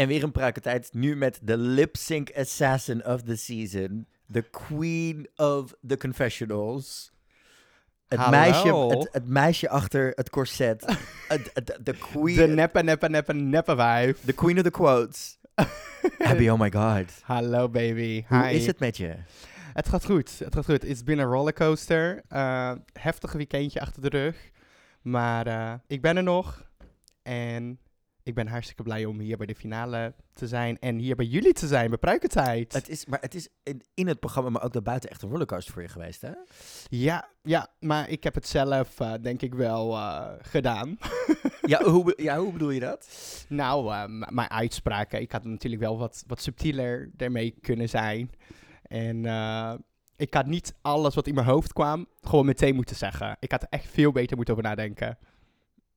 En weer een pruikentijd, nu met de lip sync assassin of the season. The queen of the confessionals. Het Hallo. meisje, het, het meisje achter het corset. Het- het- De queen, De neppe, neppe, neppe, neppe wijf. the queen of the quotes. Abby, oh my god. Hallo baby. Hoe Hi. is het met je? Het gaat goed. Het gaat goed. It's been a rollercoaster. Eh heftig weekendje achter de rug. Maar eh, ik ben er nog. En ik ben hartstikke blij om hier bij de finale te zijn. En hier bij jullie te zijn, bij Pruikentijd. Het is, maar het is in, in het programma, maar ook daarbuiten echt een rollercoaster voor je geweest, hè? Ja, ja, maar ik heb het zelf eh, denk ik wel eh, gedaan. Ja hoe, ja, hoe bedoel je dat? Nou, eh, mijn uitspraken. Ik had natuurlijk wel wat, wat subtieler daarmee kunnen zijn. En ik had niet alles wat in mijn hoofd kwam gewoon meteen moeten zeggen. Ik had er echt veel beter moeten over nadenken.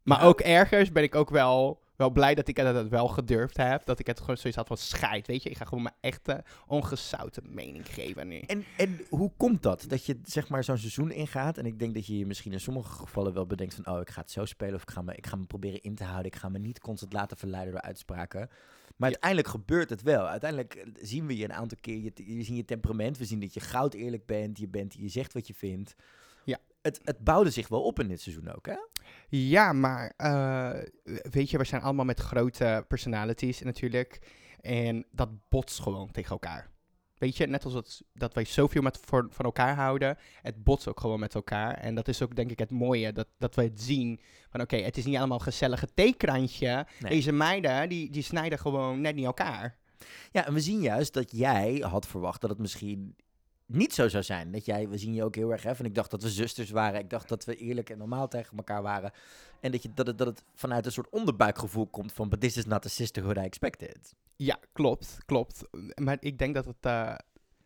Maar Ja. ook ergens ben ik ook wel, wel blij dat ik het wel gedurfd heb. Dat ik het gewoon zoiets had van scheid, weet je. Ik ga gewoon mijn echte, ongezouten mening geven nu. En, en hoe komt dat? Dat je zeg maar zo'n seizoen ingaat. En ik denk dat je je misschien in sommige gevallen wel bedenkt van... oh, ik ga het zo spelen of ik ga, me, ik ga me proberen in te houden. Ik ga me niet constant laten verleiden door uitspraken. Maar uiteindelijk gebeurt het wel. Uiteindelijk eh, zien we je een aantal keer. Je, je zien je temperament. We zien dat je goud eerlijk bent. Je, bent, je zegt wat je vindt. Het, het bouwde zich wel op in dit seizoen ook, hè? Ja, maar eh, weet je, we zijn allemaal met grote personalities natuurlijk. En dat botst gewoon tegen elkaar. Weet je, net als het, dat wij zoveel met, voor, van elkaar houden, het botst ook gewoon met elkaar. En dat is ook denk ik het mooie, dat, dat we het zien. Van oké, het is niet allemaal een gezellige theekrantje. Nee. Deze meiden, die, die snijden gewoon net niet elkaar. Ja, en we zien juist dat jij had verwacht dat het misschien niet zo zou zijn. Dat jij, we zien je ook heel erg, hè, van ik dacht dat we zusters waren. Ik dacht dat we eerlijk en normaal tegen elkaar waren. En dat, je, dat, het, dat het vanuit een soort onderbuikgevoel komt van, but this is not the sisterhood I expected. Ja, klopt, klopt. Maar ik denk dat, het, eh,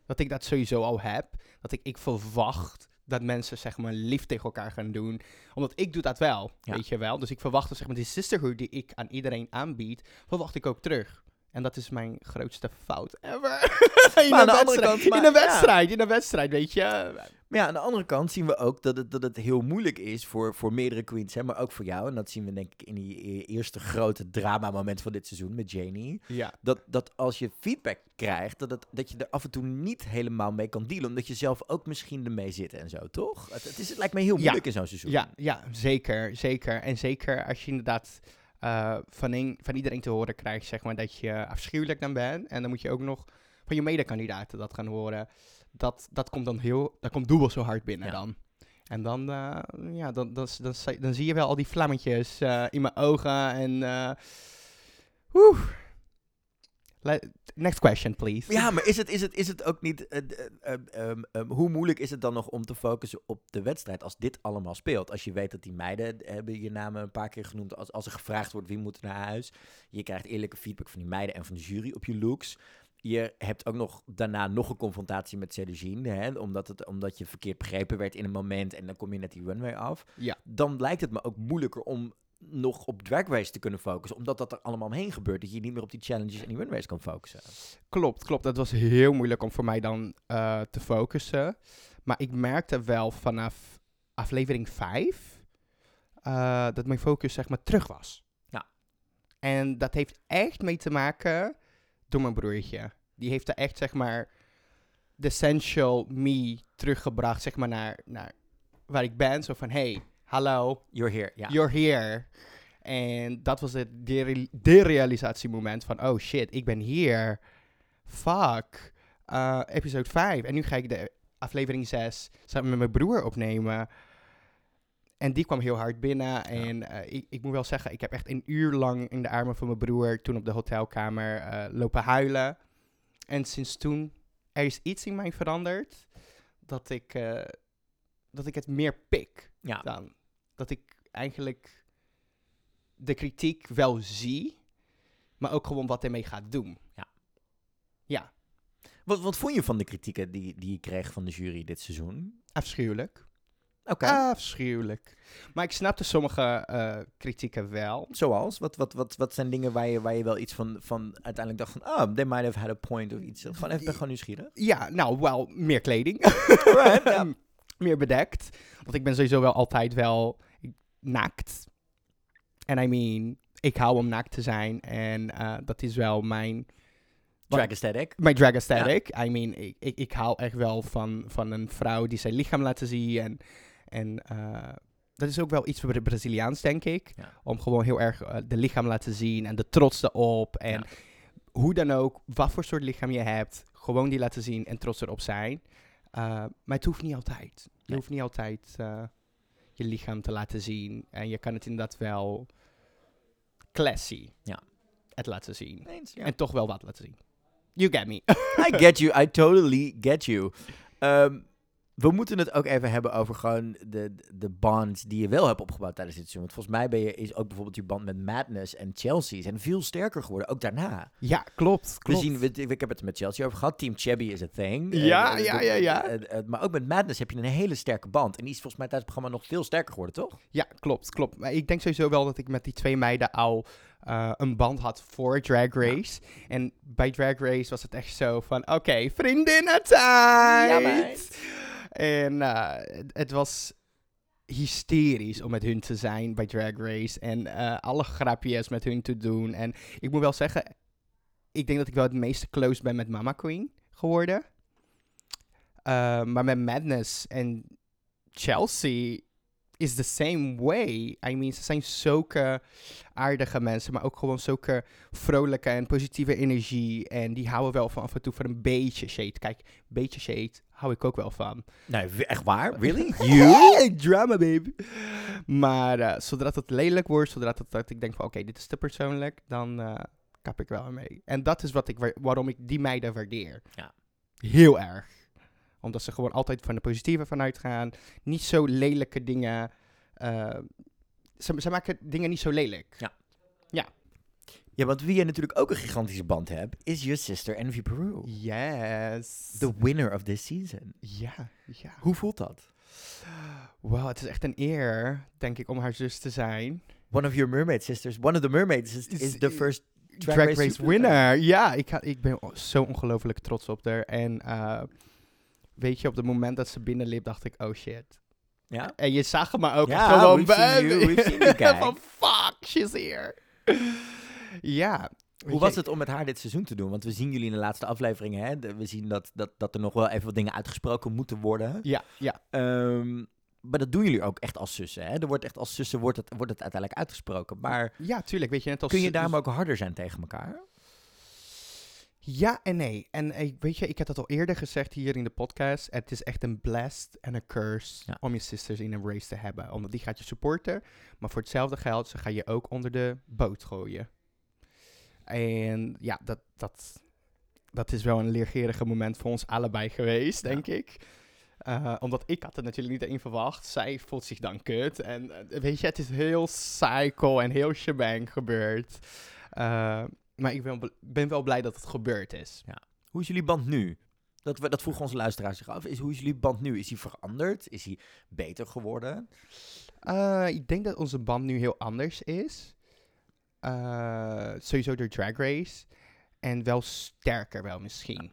dat ik dat sowieso al heb. Dat ik, ik verwacht dat mensen zeg maar lief tegen elkaar gaan doen. Omdat ik doe dat wel, Ja. weet je wel. Dus ik verwacht zeg maar die sisterhood die ik aan iedereen aanbied, verwacht ik ook terug. En dat is mijn grootste fout ever. in, Maar aan een de wedstrijd, kant, maar- in een ja. wedstrijd, in een wedstrijd, weet je. Maar ja, aan de andere kant zien we ook dat het, dat het heel moeilijk is voor, voor meerdere queens, hè, maar ook voor jou. En dat zien we denk ik in die e- eerste grote drama-moment van dit seizoen met Janie. Ja, Dat, dat als je feedback krijgt, dat, het, dat je er af en toe niet helemaal mee kan dealen. Omdat je zelf ook misschien ermee zit en zo, toch? Het, het, is, het lijkt me heel Ja. moeilijk in zo'n seizoen. ja, ja, zeker, zeker. En zeker als je inderdaad eh, van, een, van iedereen te horen krijgt, zeg maar, dat je afschuwelijk dan bent. En dan moet je ook nog van je medekandidaten dat gaan horen. Dat, dat komt dan heel, dat komt dubbel zo hard binnen Ja. dan. En dan, eh, ja, dan, dan, dan, zie je wel al die vlammetjes eh, in mijn ogen en... woe. Next question, please. Ja, maar is het, is het, is het ook niet. eh, eh, ehm, ehm, ehm, hoe moeilijk is het dan nog om te focussen op de wedstrijd als dit allemaal speelt? Als je weet dat die meiden hebben je namen een paar keer genoemd. Als, als er gevraagd wordt wie moet naar huis. Je krijgt eerlijke feedback van die meiden en van de jury op je looks. Je hebt ook nog daarna nog een confrontatie met Cedugine, hè, omdat, het, omdat je verkeerd begrepen werd in een moment en dan kom je net die runway af. Ja. Dan lijkt het me ook moeilijker om nog op Drag Race te kunnen focussen, omdat dat er allemaal omheen gebeurt, dat je niet meer op die challenges en die runways kan focussen. Klopt, klopt. Dat was heel moeilijk om voor mij dan eh, te focussen. Maar ik merkte wel vanaf aflevering 5 eh, dat mijn focus zeg maar terug was. Ja. En dat heeft echt mee te maken door mijn broertje. Die heeft er echt zeg maar de essential me teruggebracht zeg maar naar, naar waar ik ben. Zo van, hey, hallo, You're here, ja. You're here. En dat was het dere- derealisatiemoment van, oh shit, ik ben hier. Fuck. Uh, episode 5. En nu ga ik de aflevering 6 samen met mijn broer opnemen. En die kwam heel hard binnen. En eh, ik, ik moet wel zeggen, ik heb echt een uur lang in de armen van mijn broer toen op de hotelkamer eh, lopen huilen. En sinds toen, er is iets in mij veranderd. Dat ik, eh, dat ik het meer pik ja. dan. Dat ik eigenlijk de kritiek wel zie, maar ook gewoon wat ermee gaat doen. Ja. Ja, Wat, wat vond je van de kritieken die, die je kreeg van de jury dit seizoen? afschuwelijk. Oké. Afschuwelijk. Maar ik snapte sommige eh, kritieken wel. Zoals? Wat, wat, wat, wat zijn dingen waar je, waar je wel iets van, van uiteindelijk dacht van... Oh, they might have had a point of iets. Gewoon even ben gewoon nieuwsgierig. Ja, nou, wel meer kleding. Alright, ja. meer bedekt. Want ik ben sowieso wel altijd wel naakt. En I mean, ik hou om naakt te zijn. En eh, dat is wel mijn, Drag aesthetic. mijn drag aesthetic. I mean, ik, ik, ik hou echt wel van, van een vrouw die zijn lichaam laat zien. En, en eh, dat is ook wel iets voor de Braziliaans, denk ik. Ja. Om gewoon heel erg eh, de lichaam laten zien en de trots erop. En Ja. hoe dan ook, wat voor soort lichaam je hebt, gewoon die laten zien en trots erop zijn. Uh, maar het hoeft niet altijd. Je Nee. hoeft niet altijd uh, je lichaam te laten zien. En je kan het inderdaad wel classy Ja. het laten zien. Eens, En toch wel wat laten zien. You get me. I get you. I totally get you. Ehm, we moeten het ook even hebben over gewoon de, de bonds die je wel hebt opgebouwd tijdens dit seizoen. Want volgens mij ben je, is ook bijvoorbeeld je band met Madness en Chelsea zijn veel sterker geworden, ook daarna. ja, klopt. We klopt. zien, we, ik heb het met Chelsea over gehad. Team Chubby is a thing. Ja, Eh, ja, de- ja, ja. eh, eh, maar ook met Madness heb je een hele sterke band. En die is volgens mij tijdens het programma nog veel sterker geworden, toch? Ja, klopt, klopt. Maar ik denk sowieso wel dat ik met die twee meiden al uh, een band had voor Drag Race. En bij Drag Race was het echt zo van, oké, okay, vriendinnentijd! Ja, meid. En uh, het, was hysterisch om met hun te zijn bij Drag Race. En uh, alle grapjes met hun te doen. En ik moet wel zeggen, ik denk dat ik wel het meeste close ben met Mama Queen geworden. Uh, maar met Madness en Chelsea is the same way. I mean, ze zijn zulke aardige mensen, maar ook gewoon zulke vrolijke en positieve energie. En die houden wel van af en toe van een beetje shade. Kijk, een beetje shade hou ik ook wel van. Nee, echt waar? Really? you? Drama, baby. Maar uh, zodra het lelijk wordt, zodra het, dat ik denk van oké, okay, dit is te persoonlijk, dan uh, kap ik wel mee. En dat is wat ik, waarom ik die meiden waardeer. Ja. Heel erg omdat ze gewoon altijd van de positieve vanuit gaan. Niet zo lelijke dingen. Uh, ze, ze, maken dingen niet zo lelijk. Ja. Ja. Ja, want wie je natuurlijk ook een gigantische band hebt, is je sister Envy Peru. Yes. The winner of this season. Ja, ja. Hoe voelt dat? Wow, het is echt een eer, denk ik, om haar zus te zijn. One of your mermaid sisters, one of the mermaids is, is the first Drag, Drag Race, Race winner. Ja, ik, ga, ik ben zo ongelooflijk trots op haar. En uh, weet je, op het moment dat ze binnenliep, dacht ik, oh shit. Ja? En je zag hem maar ook ja, gewoon bij. Van fuck, she's here. Ja. Hoe was het om met haar dit seizoen te doen? Want we zien jullie in de laatste afleveringen, hè? We zien dat, dat, dat er nog wel even wat dingen uitgesproken moeten worden. Ja, ja. Um, maar dat doen jullie ook echt als zussen, hè? Er wordt echt als zussen wordt het, wordt het uiteindelijk uitgesproken. Maar ja, tuurlijk. Weet je, net als kun je daarom ook harder zijn tegen elkaar? Ja en nee. En uh, weet je, ik heb dat al eerder gezegd hier in de podcast. Het is echt een blast en een curse ja. om je sisters in een race te hebben. Omdat die gaat je supporten. Maar voor hetzelfde geld, ze ga je ook onder de boot gooien. En ja, dat, dat, dat is wel een leergerige moment voor ons allebei geweest, denk ja. ik. Uh, omdat ik had het natuurlijk niet in verwacht. Zij voelt zich dan kut. En uh, weet je, het is heel cycle en heel shebang gebeurd. Uh, maar ik ben, ben, wel blij dat het gebeurd is. Ja. Hoe is jullie band nu? Dat, we, dat vroegen onze luisteraars zich af. Is, hoe is jullie band nu? Is hij veranderd? Is hij beter geworden? Ik denk dat onze band nu heel anders is. Uh, sowieso door Drag Race. En wel sterker wel misschien.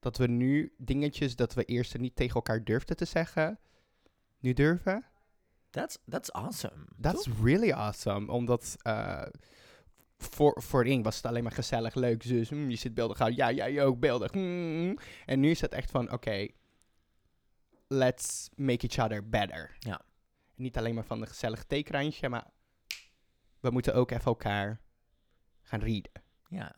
Dat we nu dingetjes dat we eerst niet tegen elkaar durfden te zeggen, nu durven. That's, that's awesome. That's Toch? really awesome. Omdat uh, voor, voorin was het alleen maar gezellig, leuk, zus. Mm, je zit beeldig uit. Ja, jij ook beeldig. Mm. En nu is het echt van, oké, okay, let's make each other better. Ja. Niet alleen maar van een gezellig theekraantje, maar we moeten ook even elkaar gaan readen. Ja.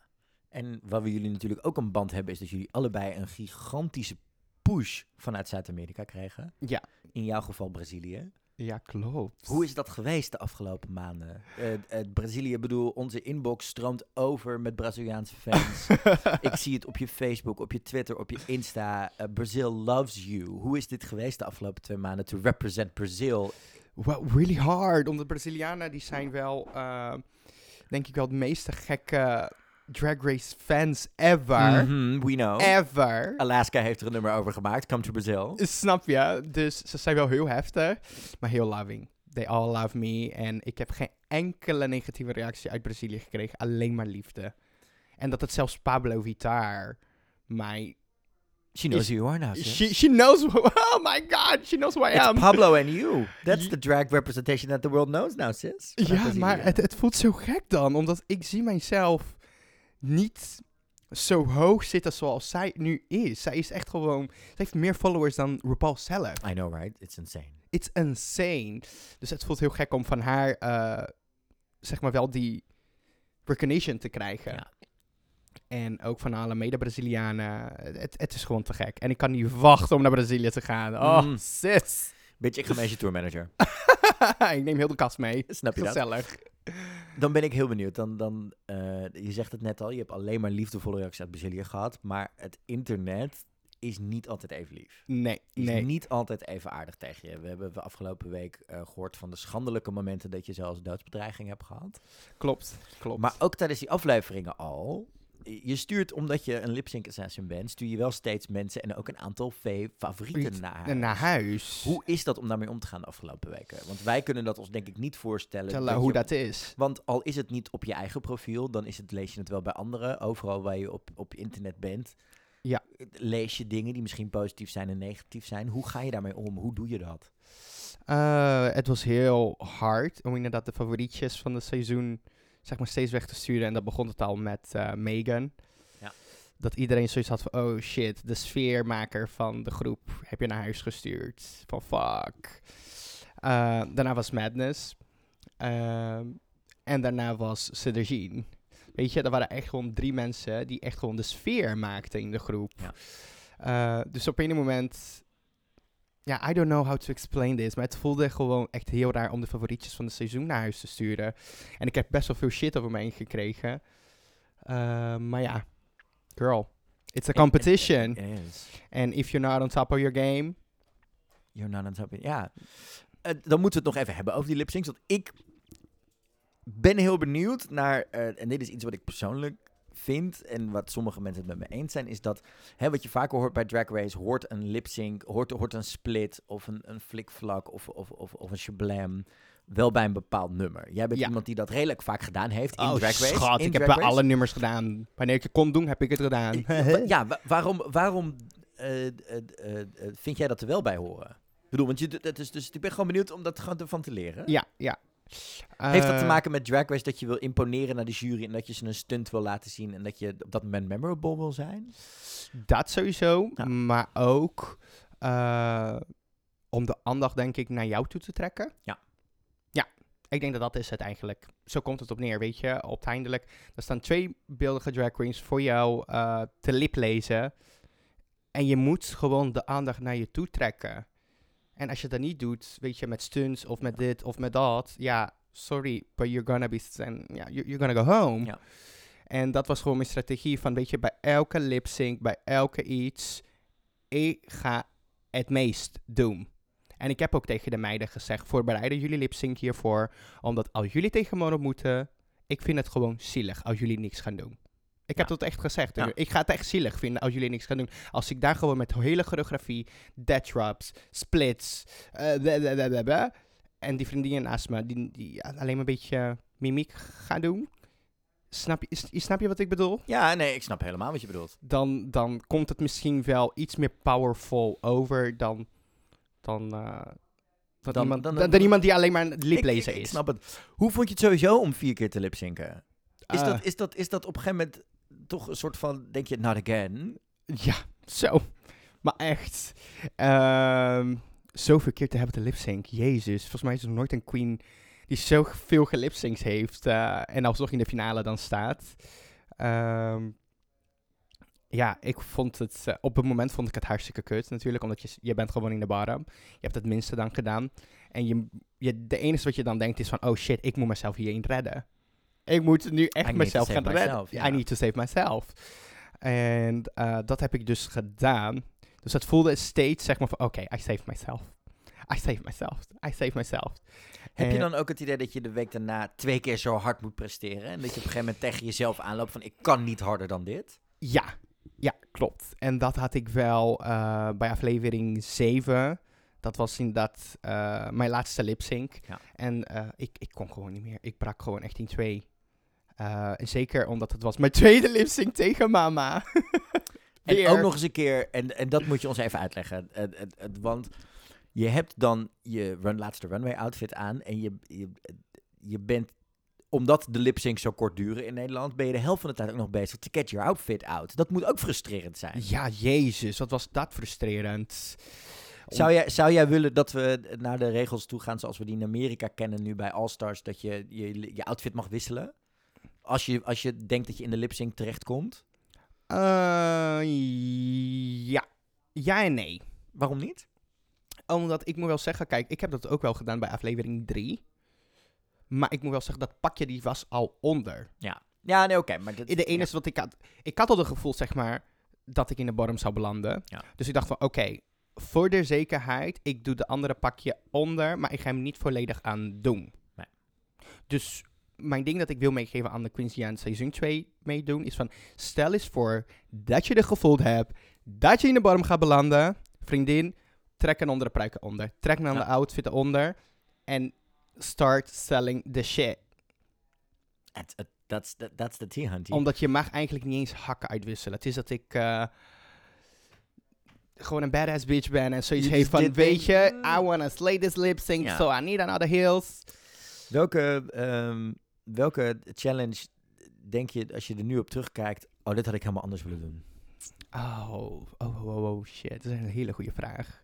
En waar we jullie natuurlijk ook een band hebben, is dat jullie allebei een gigantische push vanuit Zuid-Amerika kregen. Ja. In jouw geval Brazilië. Ja, klopt. Hoe is dat geweest de afgelopen maanden? Uh, uh, Brazilië, bedoel, onze inbox stroomt over met Braziliaanse fans. Ik zie het op je Facebook, op je Twitter, op je Insta. Uh, Brazil loves you. Hoe is dit geweest de afgelopen twee maanden to represent Brazil? Well, really hard. Omdat Brazilianen, die zijn wel, denk ik wel, de meeste gekke Drag Race fans ever. Mm -hmm, we know. Ever. Alaska heeft er een nummer over gemaakt. Come to Brazil. Snap je? Dus ze zijn wel heel heftig, maar heel loving. They all love me. En ik heb geen enkele negatieve reactie uit Brazilië gekregen. Alleen maar liefde. En dat het zelfs Pablo Vittar mij She knows Is- who you are now. She, she knows, oh my god, she knows who I It's am. Pablo and you. That's the drag representation that the world knows now, sis. Ja, maar het, het voelt zo gek dan, omdat ik zie mijzelf niet zo hoog zitten zoals zij nu is. Zij is echt gewoon, ze heeft meer followers dan RuPaul zelf. I know, right? It's insane. It's insane. Dus het voelt heel gek om van haar, eh, zeg maar wel die recognition te krijgen. Ja. En ook van alle mede-Brazilianen. Het, het is gewoon te gek. En ik kan niet wachten om naar Brazilië te gaan. Oh, Mm. sis. Bitch, ik ga mee als je tourmanager. ik neem heel de kast mee. Snap je dat? Gezellig. Dan ben ik heel benieuwd. Dan, dan, eh, je zegt het net al, je hebt alleen maar liefdevolle reacties uit Brazilië gehad. Maar het internet is niet altijd even lief. Nee, Is nee. niet altijd even aardig tegen je. We hebben de afgelopen week eh, gehoord van de schandelijke momenten dat je zelfs doodsbedreiging hebt gehad. Klopt, klopt. Maar ook tijdens die afleveringen al. Je stuurt, omdat je een lip-sync assassin bent, stuur je wel steeds mensen en ook een aantal favorieten Favoriet- naar huis. naar huis. Hoe is dat om daarmee om te gaan de afgelopen weken? Want wij kunnen dat ons denk ik niet voorstellen. Hoe je- dat is. Want al is het niet op je eigen profiel, dan is het, lees je het wel bij anderen. Overal waar je op, op internet bent, Ja. lees je dingen die misschien positief zijn en negatief zijn. Hoe ga je daarmee om? Hoe doe je dat? Eh, het was heel hard om inderdaad de favorietjes van het seizoen zeg maar steeds weg te sturen. En dat begon het al met eh, Megan. Ja. Dat iedereen zoiets had van, oh shit, de sfeermaker van de groep heb je naar huis gestuurd. Van fuck. Eh, daarna was Madness. Ehm, en daarna was Cedergine. Weet je, er waren echt gewoon drie mensen die echt gewoon de sfeer maakten in de groep. Ja. Eh, dus op een moment ja, I don't know how to explain this. Maar het voelde gewoon echt heel raar om de favorietjes van het seizoen naar huis te sturen. En ik heb best wel veel shit over me heen gekregen. Eh, maar ja, girl. It's a competition. It is. And if you're not on top of your game. You're not on top of- Ja. Eh, dan moeten we het nog even hebben over die lip syncs. Want ik ben heel benieuwd naar, eh, en dit is iets wat ik persoonlijk vind en wat sommige mensen het met me eens zijn, is dat hè, wat je vaker hoort bij Drag Race, hoort een lip sync, hoort, hoort een split of een, een flikvlak of, of, of, of een shablam wel bij een bepaald nummer. Jij bent Ja. iemand die dat redelijk vaak gedaan heeft in oh, Drag Race. schat, in ik heb bij alle nummers gedaan. Wanneer ik het kon doen, heb ik het gedaan. Ja, wa- waarom, waarom eh, eh, eh, vind jij dat er wel bij horen? Ik bedoel, want je, d- het is dus, ik ben gewoon benieuwd om dat gewoon ervan te leren. ja, ja. Heeft dat te Eh, maken met Drag Race dat je wil imponeren naar de jury en dat je ze een stunt wil laten zien en dat je op dat moment memorable wil zijn? Dat sowieso, Ja. maar ook eh, om de aandacht, denk ik, naar jou toe te trekken. Ja. Ja, ik denk dat dat is het eigenlijk. Zo komt het op neer, weet je. Uiteindelijk, er staan twee beeldige drag queens voor jou eh, te liplezen. En je moet gewoon de aandacht naar je toe trekken. En als je dat niet doet, weet je, met stunts of met dit of met dat, ja, sorry, but you're gonna be, you- you're gonna go home. Ja. En dat was gewoon mijn strategie van, weet je, bij elke lip sync, bij elke iets, ik ga het meest doen. En ik heb ook tegen de meiden gezegd, voorbereiden jullie lip sync hiervoor, omdat als jullie tegen me moeten, ik vind het gewoon zielig als jullie niks gaan doen. Ik heb dat echt gezegd. Ja. Ik ga het echt zielig vinden als jullie niks gaan doen. Als ik daar gewoon met hele choreografie, dead drops, splits, eh, bla, en die vriendin naast me, die, die alleen maar een beetje mimiek gaan doen. Snap je, is- snap je wat ik bedoel? Ja, nee, ik snap helemaal wat je bedoelt. Dan, dan komt het misschien wel iets meer powerful over dan, dan, eh, dan, Dan- iemand, dan- dan, dan iemand die alleen maar liplezer ik, ik is. snap het. Hoe vond je het sowieso om vier keer te lipzinken? Is, Eh, dat, is, dat, is dat op een gegeven moment toch een soort van, denk je, not again? Ja, zo. Maar echt. ehm zoveel keer te hebben te lipsync. Jezus. Volgens mij is er nooit een queen die zoveel gelipsyncs heeft. eh, en alsnog in de finale dan staat. Ehm, ja, ik vond het... eh, op het moment vond ik het hartstikke kut natuurlijk. Omdat je, je bent gewoon in de bottom. Je hebt het minste dan gedaan. En je, je, de enige wat je dan denkt is van... Oh shit, ik moet mezelf hierin redden. Ik moet nu echt mezelf gaan redden. myself. I need to save myself. En eh, dat heb ik dus gedaan. Dus het voelde steeds zeg maar van... Oké, I save myself. I save myself. I save myself. Heb je dan ook het idee dat je de week daarna twee keer zo hard moet presteren? En dat je op een gegeven moment tegen jezelf aanloopt van, ik kan niet harder dan dit? Ja, ja, klopt. En dat had ik wel eh, bij aflevering 7. Dat was inderdaad eh mijn laatste lip sync. Ja. En ik, ik kon gewoon niet meer. Ik brak gewoon echt in twee. Eh, en zeker omdat het was mijn tweede lip sync tegen mama. En ook nog eens een keer, en, en dat moet je ons even uitleggen. Het, het, het- want je hebt dan je run, laatste runway outfit aan. En je, je, je bent, omdat de lip syncs zo kort duren in Nederland, ben je de helft van de tijd ook nog bezig te get your outfit out. Dat moet ook frustrerend zijn. Ja, jezus, wat was dat frustrerend. Zou jij, zou jij willen dat we naar de regels toe gaan zoals we die in Amerika kennen nu bij All-Stars, dat je, je je outfit mag wisselen? Als je, als je denkt dat je in de lip sync terechtkomt? Eh, ja. Ja en nee. Waarom niet? Omdat ik moet wel zeggen, kijk, ik heb dat ook wel gedaan bij aflevering 3. Maar ik moet wel zeggen, dat pakje die was al onder. Ja, nee, oké. maar dat, De enige wat ik had, ik had al het gevoel, zeg maar, dat ik in de bottom zou belanden. Ja. Dus ik dacht van, oké, voor de zekerheid, ik doe de andere pakje onder, maar ik ga hem niet volledig aan doen. Nee. Dus mijn ding dat ik wil meegeven aan de Quincy aan seizoen 2 meedoen, is van, stel eens voor dat je er gevoeld hebt, dat je in de bottom gaat belanden. Vriendin, trek een andere pruik onder. Trek een andere outfit onder. En start selling the shit. That's the, that's the tea. Omdat je mag eigenlijk niet eens hakken uitwisselen. Het is dat ik eh, gewoon een badass bitch ben en zoiets heeft van, weet je, I wanna slay this lip sync, so I need another heels. Welke, ehm, welke challenge denk je, als je er nu op terugkijkt, oh, dit had ik helemaal anders willen doen? Oh, oh, oh, oh, shit. Dat is een hele goede vraag.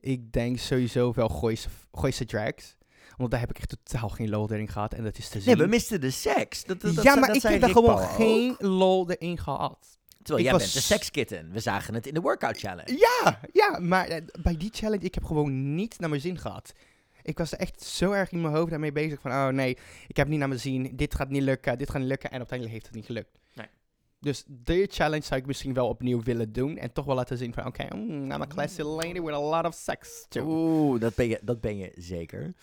Ik denk sowieso wel Gooise, Gooise Drags. Want daar heb ik echt totaal geen lol erin gehad. En dat is te zien. Nee, we misten de seks. Dat, dat, dat ja, zei- maar dat ik heb daar gewoon ook. geen lol erin gehad. Terwijl ik jij was- bent de sekskitten. We zagen het in de workout challenge. Ja, ja, maar eh, bij die challenge, ik heb gewoon niet naar mijn zin gehad. Ik was echt zo erg in mijn hoofd daarmee bezig van, oh nee, ik heb niet naar mijn zin, dit gaat niet lukken, dit gaat niet lukken. En uiteindelijk heeft het niet gelukt. Nee. Dus de challenge zou ik misschien wel opnieuw willen doen. En toch wel laten zien van, oké, mm, I'm a classy lady with a lot of sex too. Oeh, dat ben je, dat ben je zeker.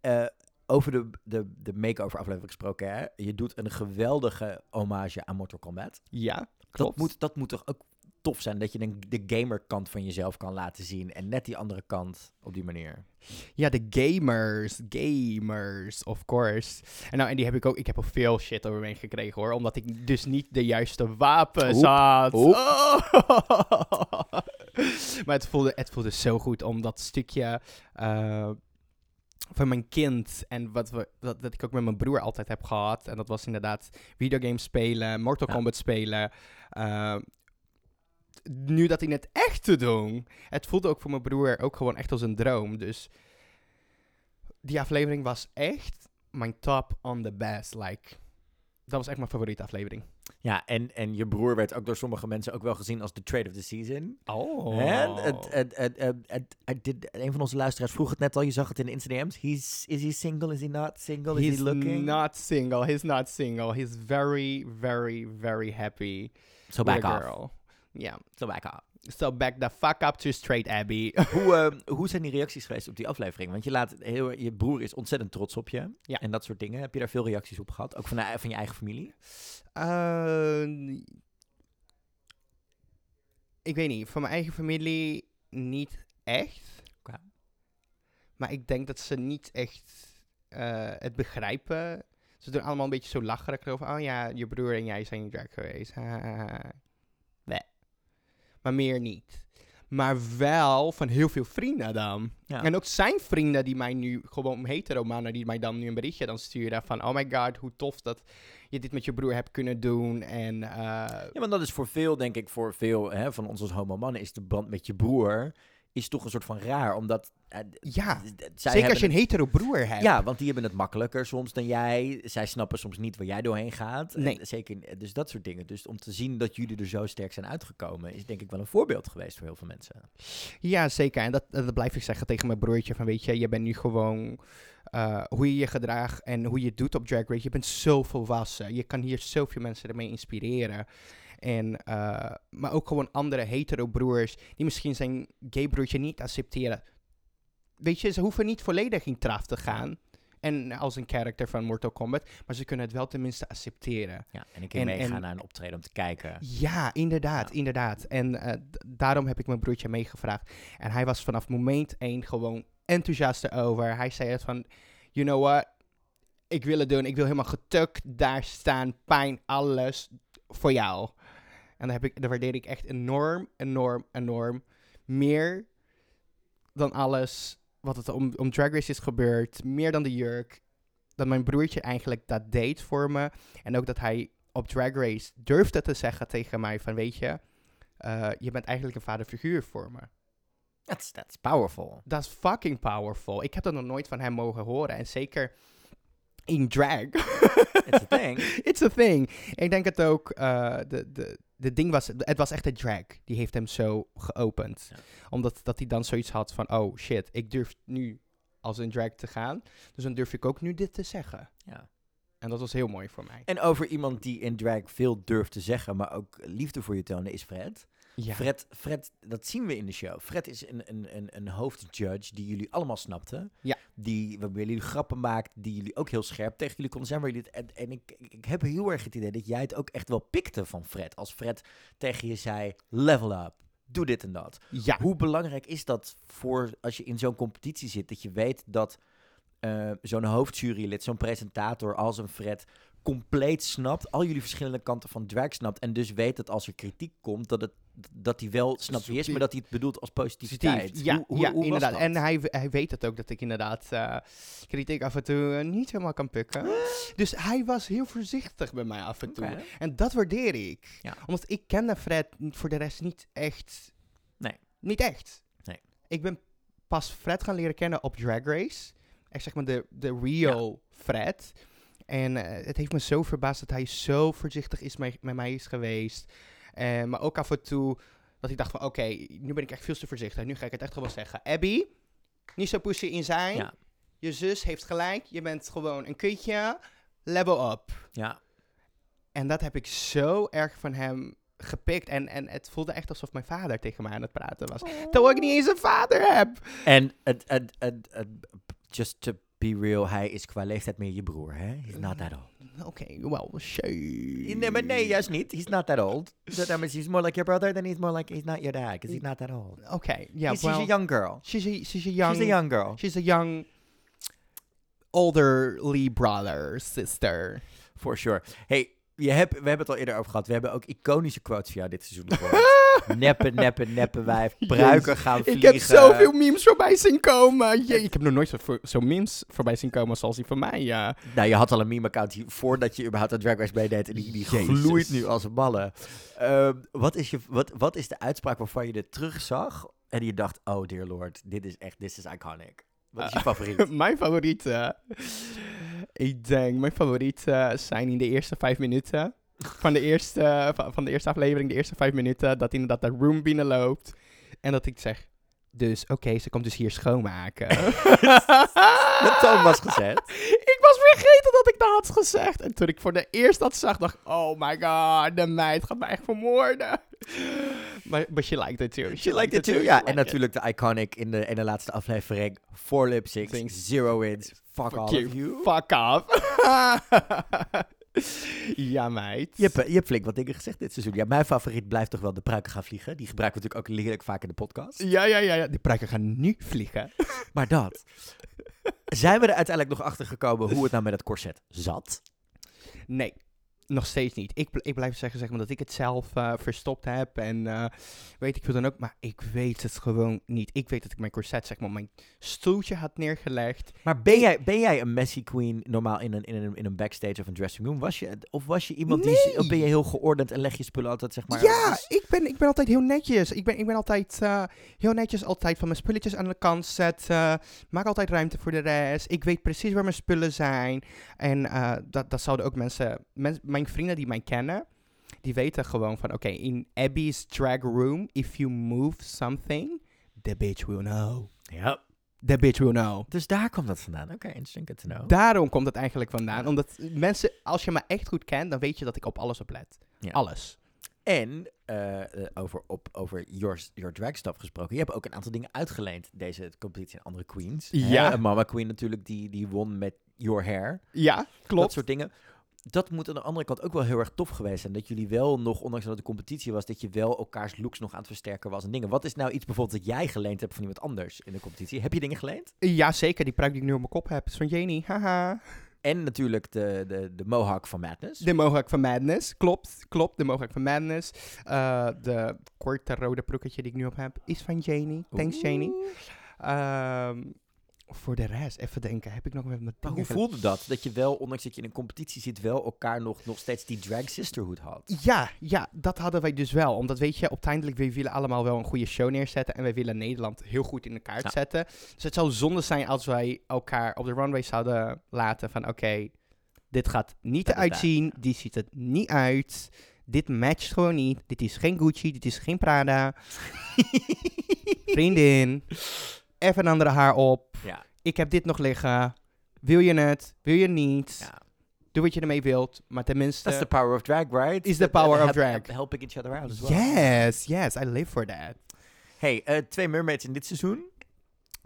Eh, over de, de, de makeover aflevering gesproken, hè? je doet een geweldige hommage aan Mortal Kombat. Ja, Dat klopt. moet, dat moet toch ook tof zijn, dat je de, de gamer-kant van jezelf kan laten zien en net die andere kant op die manier. Ja, de gamers. Gamers, of course. En, nou, en die heb ik ook. Ik heb ook veel shit over me gekregen hoor. Omdat ik dus niet de juiste wapens Oep, had. oep. Oh. maar het voelde, het voelde zo goed om dat stukje. eh, van mijn kind en wat, we, wat dat ik ook met mijn broer altijd heb gehad. En dat was inderdaad videogames spelen, Mortal Ja. Kombat spelen. eh, nu dat in het echt te doen. Het voelde ook voor mijn broer ook gewoon echt als een droom. Dus die aflevering was echt mijn top on the best. Like, dat was echt mijn favoriete aflevering. Ja, en, en je broer werd ook door sommige mensen ook wel gezien als de trade of the season. Oh. En het, het, het, een van onze luisteraars vroeg het net al, je zag het in de Instagrams. He's, is he single? Is he not single? Is He's he looking? not single. He's not single. He's very, very, very happy so back off. girl. Yeah. So back off. So back the fuck up to straight Abby. hoe, eh, hoe zijn die reacties geweest op die aflevering? Want je, laat heel, je broer is ontzettend trots op je. Ja. En dat soort dingen. Heb je daar veel reacties op gehad? Ook van, de- van je eigen familie? Eh, ik weet niet. Van mijn eigen familie niet echt. Maar ik denk dat ze niet echt eh, het begrijpen. Ze doen allemaal een beetje zo lacherig over. Oh ja, je broer en jij zijn in drag geweest. Maar meer niet. Maar wel van heel veel vrienden dan. Ja. En ook zijn vrienden die mij nu, gewoon hetero mannen, die mij dan nu een berichtje dan sturen van, oh my god, hoe tof dat je dit met je broer hebt kunnen doen. En eh, Ja, want dat is voor veel, denk ik, voor veel hè, van ons als homo mannen, is de band met je broer is toch een soort van raar. Omdat d- ja, zeker als je een het- hetero broer hebt. Ja, want die hebben het makkelijker soms dan jij. Zij snappen soms niet waar jij doorheen gaat. Nee. En zeker, dus dat soort dingen. Dus om te zien dat jullie er zo sterk zijn uitgekomen, is denk ik wel een voorbeeld geweest voor heel veel mensen. Ja, zeker. En dat, dat blijf ik zeggen tegen mijn broertje. Van weet je, je bent nu gewoon eh, hoe je je gedraagt en hoe je het doet op Drag Race. Je bent zo volwassen. Je kan hier zoveel mensen ermee inspireren. En, eh, maar ook gewoon andere hetero broers die misschien zijn gay broertje niet accepteren. Weet je, ze hoeven niet volledig in traf te gaan. En als een character van Mortal Kombat. Maar ze kunnen het wel tenminste accepteren. Ja, en een keer meegaan naar een optreden om te kijken. Ja, inderdaad, Ja. inderdaad. En eh, daarom heb ik mijn broertje meegevraagd. En hij was vanaf moment één gewoon enthousiast over. Hij zei het van, you know what, ik wil het doen. Ik wil helemaal getukt daar staan, pijn, alles voor jou. En daar, heb ik, daar waardeer ik echt enorm, enorm, enorm. Meer dan alles wat het om, om Drag Race is gebeurd. Meer dan de jurk. Dat mijn broertje eigenlijk dat deed voor me. En ook dat hij op Drag Race durfde te zeggen tegen mij van... Weet je, eh, je bent eigenlijk een vaderfiguur voor me. That's, that's powerful. Dat is fucking powerful. Ik heb dat nog nooit van hem mogen horen. En zeker in drag. It's a thing. It's a thing. Ik denk het ook, eh, de, de, de ding was, het was echt de drag. Die heeft hem zo geopend. Ja. Omdat dat hij dan zoiets had van, oh shit, ik durf nu als een drag te gaan. Dus dan durf ik ook nu dit te zeggen. Ja. En dat was heel mooi voor mij. En over iemand die in drag veel durft te zeggen, maar ook liefde voor je tonen, is Fred. Ja. Fred, Fred, dat zien we in de show. Fred is een, een, een, een hoofdjudge die jullie allemaal snapten. Ja. Die, waarbij jullie grappen maakt, die jullie ook heel scherp tegen jullie konden zijn. Maar jullie en en ik, ik heb heel erg het idee dat jij het ook echt wel pikte van Fred. Als Fred tegen je zei, level up, doe dit en dat. Ja. Hoe belangrijk is dat voor als je in zo'n competitie zit, dat je weet dat eh, zo'n hoofdjurylid, zo'n presentator als een Fred compleet snapt, al jullie verschillende kanten van drag snapt en dus weet dat als er kritiek komt, dat, het, dat hij wel snapt wie is, maar dat hij het bedoelt als positiviteit. Ja, Hoe- hoe- ja hoe inderdaad. dat? En hij, hij weet het ook dat ik inderdaad eh, kritiek af en toe eh, niet helemaal kan pikken. Dus hij was heel voorzichtig bij mij af en toe. En dat waardeer ik. Ja. Omdat ik kende Fred voor de rest niet echt. Nee. Niet echt. Nee. Ik ben pas Fred gaan leren kennen op Drag Race. Echt zeg maar de, de real Fred. En eh, het heeft me zo verbaasd dat hij zo voorzichtig is met mij is geweest. Eh, maar ook af en toe dat ik dacht van oké, nu ben ik echt veel te voorzichtig. Nu ga ik het echt gewoon zeggen. Abby, niet zo pussy in zijn. Ja. Je zus heeft gelijk. Je bent gewoon een kutje. Level up. Ja, En dat heb ik zo erg van hem gepikt. En, en het voelde echt alsof mijn vader tegen mij aan het praten was. Terwijl ik niet eens een vader heb. en het, het, het, het, just to be real, hij is qua leeftijd meer je broer, hè? He's not that old. Oké, well, shame. Nee, maar nee, juist niet. He's not that old. So that means he's more like your brother than he's more like he's not your dad, because he's not that old. Oké, ja, he's, well, she's a young girl. she's a, she's a young, She's a young girl. she's a young, elderly brother, sister. For sure. Hey, je hebt, we hebben het al eerder over gehad. We hebben ook iconische quotes via dit seizoen gehoord. Neppen, neppen, neppen wijf. Pruiken gaan vliegen. Ik heb zoveel memes voorbij zien komen. Jee, ik heb nog nooit zo, zo memes voorbij zien komen zoals die van mij. Ja. Nou, je had al een meme-account voordat je überhaupt aan Drag Race meedeed. En die, die gloeit nu als ballen. Ehm, wat, is je, wat, wat is de uitspraak waarvan je dit terugzag en je dacht, oh dear lord, dit is echt, this is iconic. Wat is je favoriet? mijn favorieten. Ik denk, mijn favorieten zijn in de eerste vijf minuten. Van de eerste, van, de eerste aflevering, de eerste vijf minuten. Dat inderdaad de room binnenloopt. En dat ik zeg, dus oké, ze komt dus hier schoonmaken. De toon was gezet. ik was vergeten dat ik dat had gezegd. En toen ik voor de eerste dat zag, dacht ik, oh my god, de meid gaat mij echt vermoorden. Maar but she liked it too. She liked it too. Ja, en natuurlijk de iconic in de, in de laatste aflevering. Four lip zero wins. Fuck, Fuck all you. of you. Fuck off. ja, meid. Je hebt, je hebt flink wat dingen gezegd dit seizoen. Ja, mijn favoriet blijft toch wel de pruiken gaan vliegen. Die gebruiken we natuurlijk ook heerlijk vaak in de podcast. Ja, ja, ja, ja. Die pruiken gaan nu vliegen. Maar dat. Zijn we er uiteindelijk nog achter gekomen hoe het nou met het corset zat? Nee, nog steeds niet. Ik, ik blijf zeggen zeg maar, dat ik het zelf eh, verstopt heb. En eh, weet ik veel dan ook. Maar ik weet het gewoon niet. Ik weet dat ik mijn corset zeg maar, mijn stoeltje had neergelegd. Maar ben jij, ben jij een messy queen normaal in een, in een, in een backstage of een dressing room? Was je, of was je iemand die... Of ben je heel geordend en leg je spullen altijd zeg maar... ja, dus- ik ben, ik ben altijd heel netjes. Ik ben, ik ben altijd eh, heel netjes altijd van mijn spulletjes aan de kant zetten. Maak altijd ruimte voor de rest. Ik weet precies waar mijn spullen zijn. En dat, dat zouden ook mensen, mens- mijn vrienden die mij kennen, die weten gewoon van, oké, in Abby's drag room, if you move something, the bitch will know. Ja. The bitch will know. Dus daar komt dat vandaan. Oké, interesting good to know. Daarom komt het eigenlijk vandaan. Omdat mensen, als je me echt goed kent, dan weet je dat ik op alles op let. Ja. Alles. En eh, eh, over, op, over your, your drag stuff gesproken. Je hebt ook een aantal dingen uitgeleend deze competitie aan andere queens. Ja. Hè, mama queen natuurlijk, die, die won met Your Hair. Ja, Dat klopt. soort dingen. Dat moet aan de andere kant ook wel heel erg tof geweest zijn. Dat jullie wel nog, ondanks dat het een competitie was, dat je wel elkaars looks nog aan het versterken was en dingen. Wat is nou iets bijvoorbeeld dat jij geleend hebt van iemand anders in de competitie? Heb je dingen geleend? Ja, zeker. Die pruik die ik nu op mijn kop heb is van Janie. Haha. En natuurlijk de, de, de mohawk van Madness. De Mohawk van Madness. Klopt, klopt. De Mohawk van Madness. Uh, de korte rode broeketje die ik nu op heb is van Janie. Thanks, Janie. Um, voor de rest, even denken, heb ik nog met mijn Maar hoe voelde dat? Dat je wel, ondanks dat je in een competitie zit, wel elkaar nog, nog steeds die drag sisterhood had? Ja, ja, dat hadden wij dus wel. Omdat weet je, uiteindelijk, we willen allemaal wel een goede show neerzetten. En wij willen Nederland heel goed in de kaart zetten. Dus het zou zonde zijn als wij elkaar op de runway zouden laten van oké, dit gaat niet eruit zien. Die ziet het niet uit. Dit matcht gewoon niet. Dit is geen Gucci, dit is geen Prada. Vriendin even een andere haar op. Ja. Ik heb dit nog liggen. Wil je het? Wil je niet? Ja. Doe wat je ermee wilt, maar tenminste... That's the power of drag, right? Is the power of drag. Helping each other out as well. Yes, yes, I live for that. Hey, uh, twee mermaids in dit seizoen.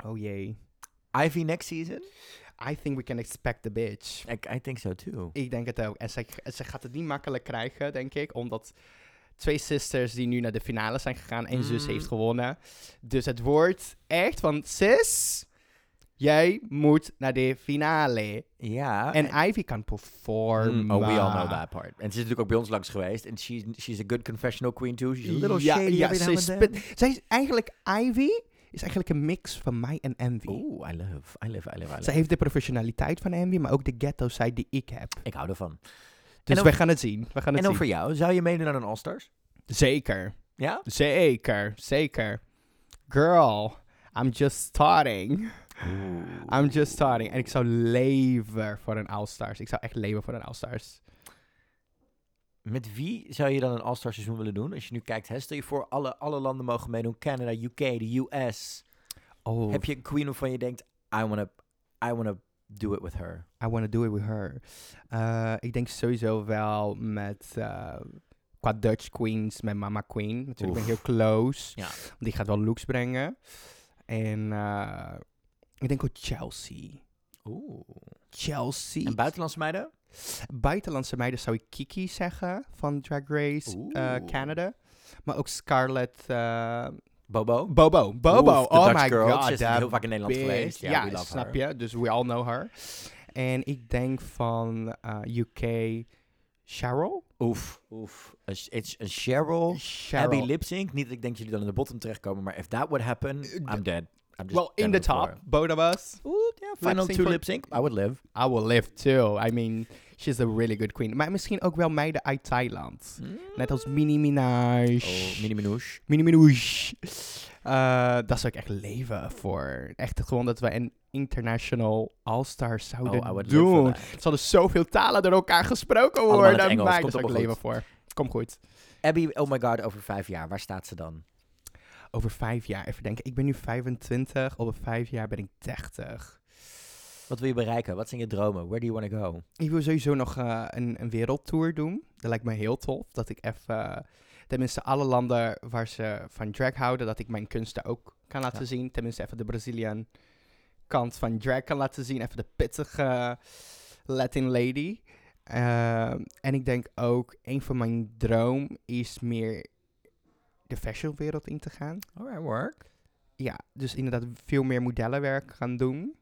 Oh jee. Ivy next season? I think we can expect the bitch. I, I think so too. Ik denk het ook. En ze, ze gaat het niet makkelijk krijgen, denk ik, omdat twee sisters die nu naar de finale zijn gegaan. En zus heeft mm. gewonnen. Dus het wordt echt van, sis, jij moet naar de finale. Ja. En, Ivy kan performen. Mm, oh, we all know that part. En ze is natuurlijk ook bij ons langs geweest. En she's, she's a good confessional queen too. She's a little ja, shady ja, ze is eigenlijk, Ivy is eigenlijk een mix van mij en Envy. Oeh, I love, I love, I love, I love. Ze heeft de professionaliteit van Envy, maar ook de ghetto side die ik heb. Ik hou ervan. Dus we gaan het zien. We gaan het en dan voor jou, zou je meedoen aan een All-Stars? Zeker. Ja? Zeker, zeker. Girl, I'm just starting. I'm just starting. En ik zou leven voor een All-Stars. Ik zou echt leven voor een All-Stars. Met wie zou je dan een All-Star seizoen willen doen? Als je nu kijkt, hè, stel je voor, alle, alle landen mogen meedoen. Canada, UK, de US. Oh. Heb je een queen waarvan je denkt, I wanna, I wanna do it with her? I want to do it with her. Uh, ik denk sowieso wel met uh, qua Dutch Queens, met Mama Queen. Natuurlijk ben ik heel close. Ja. Die gaat wel looks brengen. En uh, ik denk ook Chelsea. Oeh. Chelsea. En buitenlandse meiden? Buitenlandse meiden zou ik Kiki zeggen van Drag Race Canada. Maar ook Scarlett Bobo? Bobo. Bobo. oh my girl. god. Ze is heel vaak in Nederland geweest. Ja, ja snap je. Dus we all know her. En ik denk van uh, UK Cheryl. Oef, oef. Een Cheryl, Cheryl. Abby Lipsync. Niet dat ik denk dat jullie dan in de bottom terechtkomen, maar if that would happen, uh, I'm dead. I'm just well, in the top, both of us. Ooh, yeah, final two lip sync. I would live. I will live too. I mean, she's a really good queen. Maar misschien ook wel meiden uit Thailand. Mm. Net als Mini Minaj. Oh, Mini Minouche. Mini Minouche. Uh, dat zou ik echt leven voor. Echt gewoon dat we een international all-stars zouden oh, doen. Er zouden zoveel talen door elkaar gesproken worden. Maar daar zou ik leven voor. Kom goed. Abby, oh my god, over vijf jaar, waar staat ze dan? Over vijf jaar, even denken. Ik ben nu 25, over vijf jaar ben ik 30. Wat wil je bereiken? Wat zijn je dromen? Where do you want to go? Ik wil sowieso nog uh, een, een wereldtour doen. Dat lijkt me heel tof. Dat ik even, tenminste alle landen waar ze van drag houden, dat ik mijn kunsten ook kan laten zien. Tenminste even de Brazilian kant van drag kan laten zien. Even de pittige Latin lady. Uh, en ik denk ook, een van mijn droom is meer de fashionwereld in te gaan. Alright, work. Ja, dus inderdaad veel meer modellenwerk gaan doen.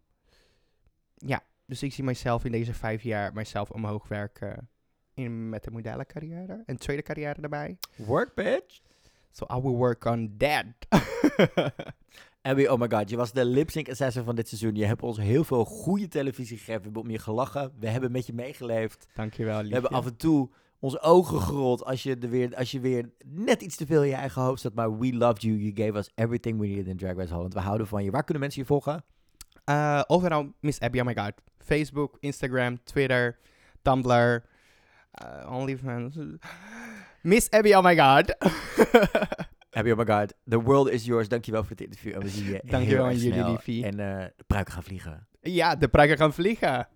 Ja, dus ik zie mijzelf in deze vijf jaar mijzelf omhoog werken in, met de modellencarrière. En tweede carrière erbij. Work, bitch. So I will work on that. Abby, oh my god, je was de lip sync assassin van dit seizoen. Je hebt ons heel veel goede televisie gegeven. We hebben om je gelachen. We hebben met je meegeleefd. Dankjewel, liefje. We hebben af en toe onze ogen gerold als je, er weer, als je weer net iets te veel in je eigen hoofd zat. Maar we loved you. You gave us everything we needed in Drag Race Holland. We houden van je. Waar kunnen mensen je volgen? Uh, overal Miss Abby, oh my god. Facebook, Instagram, Twitter, Tumblr, uh, OnlyFans. Miss Abby, oh my god. Abby, oh my god. The world is yours. Dankjewel voor het interview. En we zien je Dankjewel aan jullie, liefie. En uh, de pruiken gaan vliegen. Ja, de pruiken gaan vliegen.